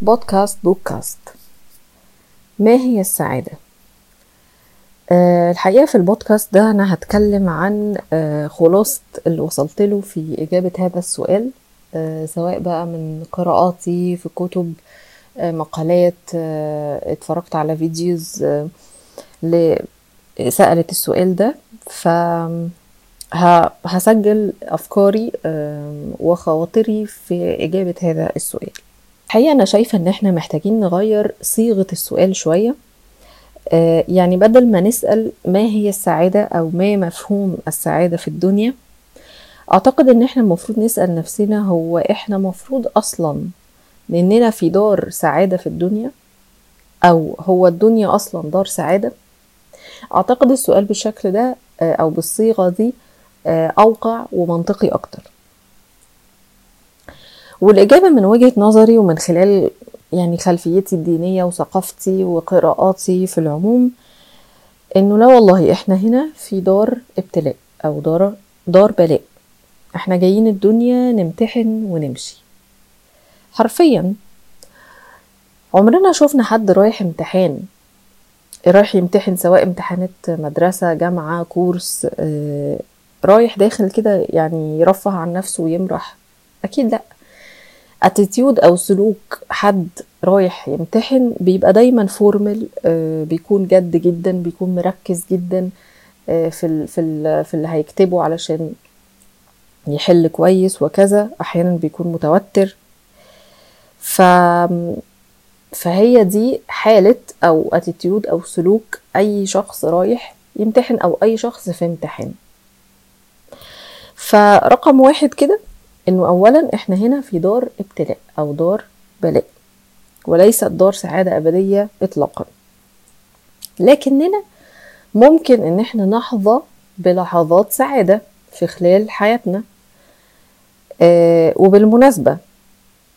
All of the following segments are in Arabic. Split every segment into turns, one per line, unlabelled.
بودكاست بودكاست. ما هي السعادة؟ أه الحقيقة في البودكاست ده أنا هتكلم عن أه خلاصة اللي وصلت له في إجابة هذا السؤال أه سواء بقى من قراءاتي في كتب أه مقالات أه اتفرجت على فيديوز أه سألت السؤال ده. ف هسجل أفكاري وخواطري في إجابة هذا السؤال. الحقيقة أنا شايفة إن إحنا محتاجين نغير صيغة السؤال شوية. يعني بدل ما نسأل ما هي السعادة أو ما مفهوم السعادة في الدنيا أعتقد إن إحنا المفروض نسأل نفسنا هو إحنا مفروض أصلا إننا في دار سعادة في الدنيا أو هو الدنيا أصلا دار سعادة؟ أعتقد السؤال بالشكل ده أو بالصيغة دي أوقع ومنطقي أكتر. والإجابة من وجهة نظري ومن خلال يعني خلفيتي الدينية وثقافتي وقراءاتي في العموم إنه لا والله إحنا هنا في دار ابتلاء أو دار دار بلاء. إحنا جايين الدنيا نمتحن ونمشي. حرفيا عمرنا شفنا حد رايح امتحان رايح يمتحن سواء امتحانات مدرسة جامعة كورس آه رايح داخل كده يعني يرفه عن نفسه ويمرح. أكيد لأ. attitude أو سلوك حد رايح يمتحن بيبقى دايما formal آه بيكون جد جدا بيكون مركز جدا آه في ال في ال في اللي هيكتبه علشان يحل كويس وكذا أحيانا بيكون متوتر. ف فهي دي حالة أو اتيتيود أو سلوك أي شخص رايح يمتحن أو أي شخص في امتحان. فرقم واحد كده إنه أولا إحنا هنا في دار ابتلاء أو دار بلاء وليست دار سعادة أبدية إطلاقا. لكننا ممكن إن إحنا نحظى بلحظات سعادة في خلال حياتنا آه وبالمناسبة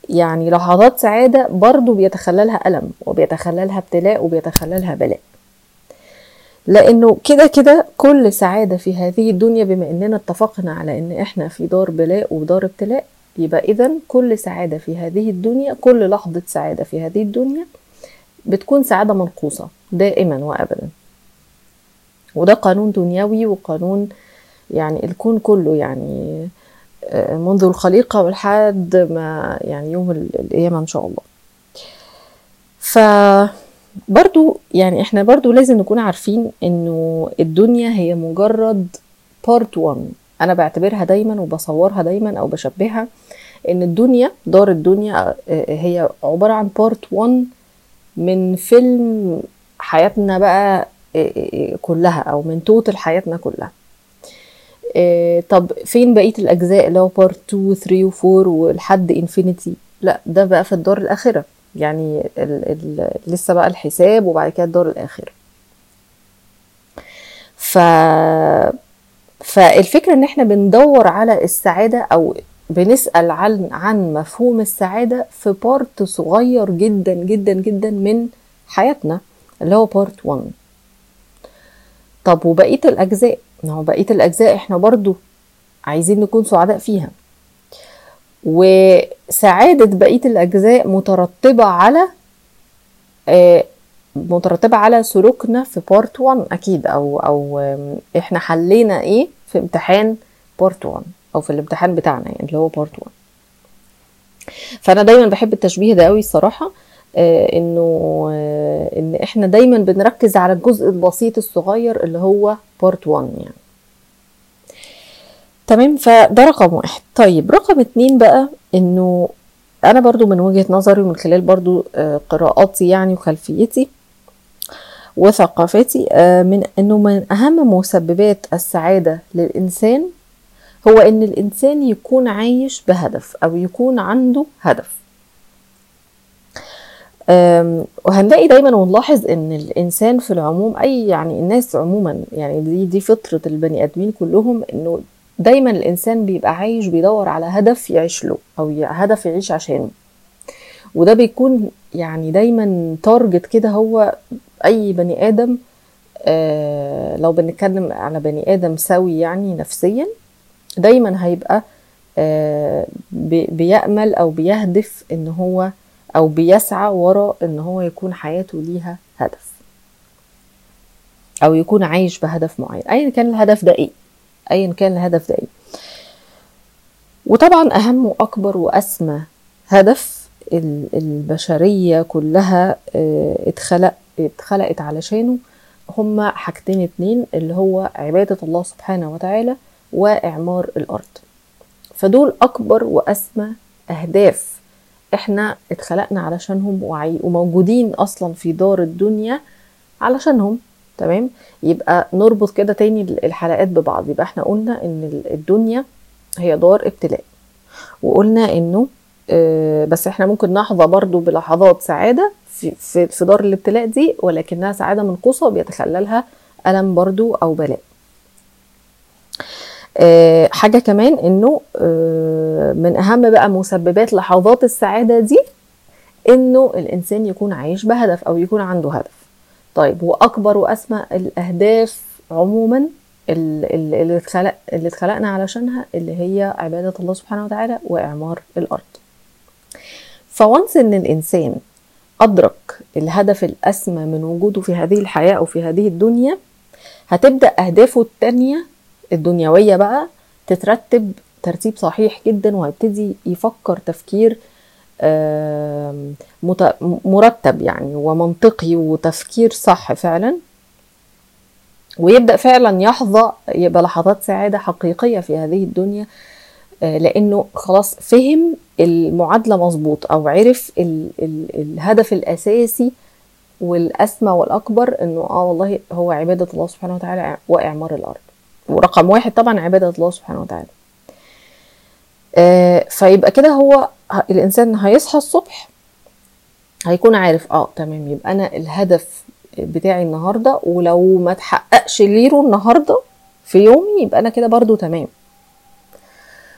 يعني لحظات سعادة برضو بيتخللها ألم وبيتخللها ابتلاء وبيتخللها بلاء. لأنه كده كده كل سعادة في هذه الدنيا بما إننا اتفقنا على إن إحنا في دار بلاء ودار ابتلاء يبقى إذا كل سعادة في هذه الدنيا كل لحظة سعادة في هذه الدنيا بتكون سعادة منقوصة دائما وأبدا. وده قانون دنيوي وقانون يعني الكون كله يعني منذ الخليقة ولحد ما يعني يوم القيامة إن شاء الله. ف برضو يعني إحنا برضو لازم نكون عارفين انه الدنيا هي مجرد part 1 أنا بعتبرها دايما وبصورها دايما أو بشبهها ان الدنيا دار الدنيا هي عبارة عن part 1 من فيلم حياتنا بقى كلها أو من total حياتنا كلها. طب فين بقية الأجزاء اللي هو part 2 3 و4 ولحد infinity لا ده بقى في الدار الاخره يعني ال ال لسه بقى الحساب وبعد كده الدار الاخره ف فالفكرة إن إحنا بندور على السعادة أو بنسأل عن عن مفهوم السعادة في part صغير جدا جدا جدا من حياتنا اللي هو part 1 طب وبقية الأجزاء؟ ما هو بقية الأجزاء إحنا برضو عايزين نكون سعداء فيها. وسعادة بقية الأجزاء مترتبة على آه مترتبة على سلوكنا في part 1 أكيد أو أو إحنا حلينا إيه في امتحان part 1 أو في الامتحان بتاعنا يعني اللي هو part 1 فأنا دايما بحب التشبيه ده قوي الصراحة آه إنه آه إن إحنا دايما بنركز على الجزء البسيط الصغير اللي هو بارت 1 يعني. تمام؟ فده رقم واحد. طيب رقم اتنين بقى إنه أنا برضو من وجهة نظري ومن خلال برضو قراءاتي يعني وخلفيتي وثقافتي من إنه من أهم مسببات السعادة للإنسان هو إن الإنسان يكون عايش بهدف أو يكون عنده هدف. وهنلاقي دايما ونلاحظ إن الإنسان في العموم أي يعني الناس عموما يعني دي دي فطرة البني آدمين كلهم إنه دايما الإنسان بيبقى عايش بيدور على هدف يعيش له أو هدف يعيش عشانه. وده بيكون يعني دايما تارجت كده هو أي بني آدم آه لو بنتكلم على بني آدم سوي يعني نفسيا دايما هيبقى آه بيأمل أو بيهدف إن هو أو بيسعى ورا إن هو يكون حياته ليها هدف أو يكون عايش بهدف معين ايا كان الهدف ده إيه. ايا كان الهدف ده إيه. وطبعا أهم وأكبر وأسمى هدف البشرية كلها اتخلق اتخلقت علشانه هما حاجتين اتنين اللي هو عبادة الله سبحانه وتعالى وإعمار الأرض. فدول أكبر وأسمى أهداف إحنا اتخلقنا علشانهم وموجودين أصلا في دار الدنيا علشانهم. تمام؟ يبقى نربط كده تاني الحلقات ببعض. يبقى إحنا قلنا إن الدنيا هي دار ابتلاء وقلنا إنه آه بس إحنا ممكن نحظى برضو بلحظات سعادة في, في, دار الابتلاء دي ولكنها سعادة منقوصة بيتخللها ألم برضو أو بلاء. آه حاجة كمان إنه آه من أهم بقى مسببات لحظات السعادة دي إنه الإنسان يكون عايش بهدف أو يكون عنده هدف. طيب واكبر وأسمى الأهداف عموما اللي اتخلق اللي اتخلقنا علشانها اللي هي عبادة الله سبحانه وتعالى وإعمار الأرض. فونس إن الإنسان أدرك الهدف الأسمى من وجوده في هذه الحياة أو في هذه الدنيا هتبدأ أهدافه التانية الدنيوية بقى تترتب ترتيب صحيح جدا وهيبتدي يفكر تفكير مرتب يعني ومنطقي وتفكير صح فعلا. ويبدأ فعلا يحظى يبقى لحظات سعادة حقيقية في هذه الدنيا لأنه خلاص فهم المعادلة مظبوط أو عرف ال ال الهدف الأساسي والأسمى والأكبر إنه آه والله هو عبادة الله سبحانه وتعالى واعمار الأرض. ورقم واحد طبعا عبادة الله سبحانه وتعالى. آه فيبقى كده هو الإنسان هيصحى الصبح هيكون عارف آه تمام يبقى أنا الهدف بتاعي النهارده ولو ما تحققش غيره النهارده في يومي يبقى أنا كده برضو تمام.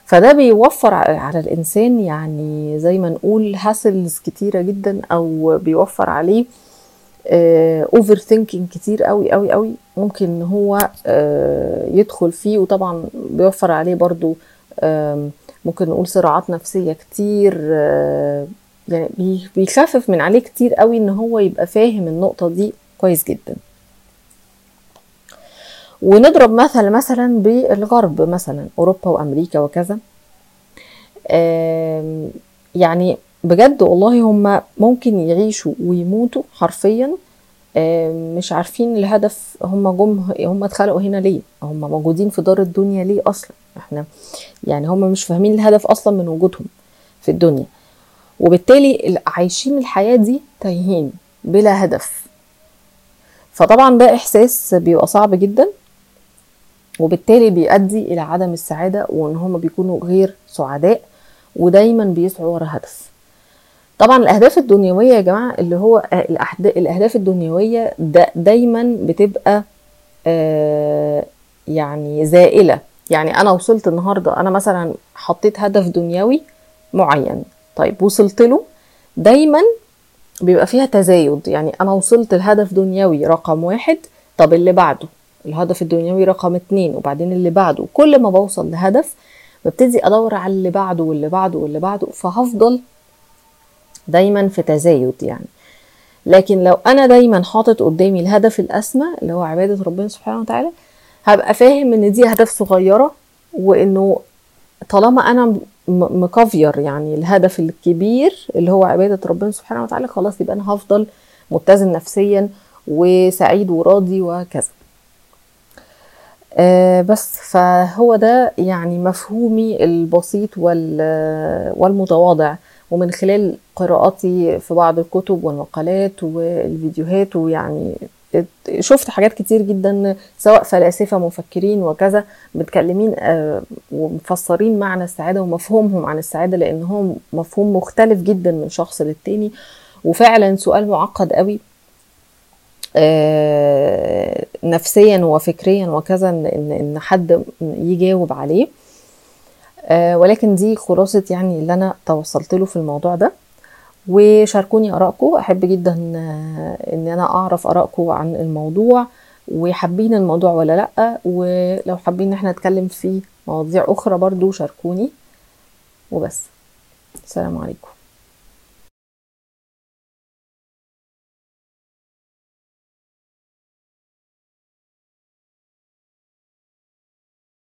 فده بيوفر على الإنسان يعني زي ما نقول hassles كتيرة جدا أو بيوفر عليه overthinking كتير قوي قوي قوي ممكن إن هو آه يدخل فيه وطبعا بيوفر عليه برضو آه ممكن نقول صراعات نفسية كتير آه يعني بيخفف من عليه كتير قوي إن هو يبقى فاهم النقطة دي كويس جدا. ونضرب مثل مثلا بالغرب مثلا أوروبا وأمريكا وكذا. يعني بجد والله هم ممكن يعيشوا ويموتوا حرفيا مش عارفين الهدف هم جم هم اتخلقوا هنا ليه؟ هم موجودين في دار الدنيا ليه أصلا؟ إحنا يعني هم مش فاهمين الهدف أصلا من وجودهم في الدنيا. وبالتالي عايشين الحياة دي تايهين بلا هدف. فطبعا ده إحساس بيبقى صعب جدا وبالتالي بيؤدي إلى عدم السعادة وإن هم بيكونوا غير سعداء ودايما بيسعوا ورا هدف. طبعا الأهداف الدنيوية يا جماعة اللي هو الأهداف الدنيوية دا دايما بتبقى آه يعني زائلة. يعني أنا وصلت النهارده أنا مثلا حطيت هدف دنيوي معين. طيب وصلت له دايما بيبقى فيها تزايد. يعني أنا وصلت لهدف دنيوي رقم واحد طب اللي بعده؟ الهدف الدنيوي رقم اتنين وبعدين اللي بعده؟ كل ما بوصل لهدف ببتدي أدور على اللي بعده واللي بعده واللي بعده فهفضل دايما في تزايد يعني. لكن لو أنا دايما حاطط قدامي الهدف الأسمى اللي هو عبادة ربنا سبحانه وتعالى هبقى فاهم إن دي اهداف صغيرة وإنه طالما أنا مكافير يعني الهدف الكبير اللي هو عبادة ربنا سبحانه وتعالى خلاص يبقى أنا هفضل متزن نفسيا وسعيد وراضي وكذا آه بس فهو ده يعني مفهومي البسيط والمتواضع. ومن خلال قراءاتي في بعض الكتب والمقالات والفيديوهات ويعني شفت حاجات كتير جدا سواء فلاسفة مفكرين وكذا متكلمين ومفسرين معنى السعادة ومفهومهم عن السعادة لأن هو مفهوم مختلف جدا من شخص للتاني. وفعلا سؤال معقد قوي نفسيا وفكريا وكذا إن حد يجاوب عليه. ولكن دي خلاصة يعني اللي أنا توصلت له في الموضوع ده. وشاركوني آرائكم. أحب جدا إن أنا أعرف آرائكم عن الموضوع وحابين الموضوع ولا لأ. ولو حابين إن إحنا نتكلم في مواضيع أخرى برضو شاركوني. وبس. السلام عليكم.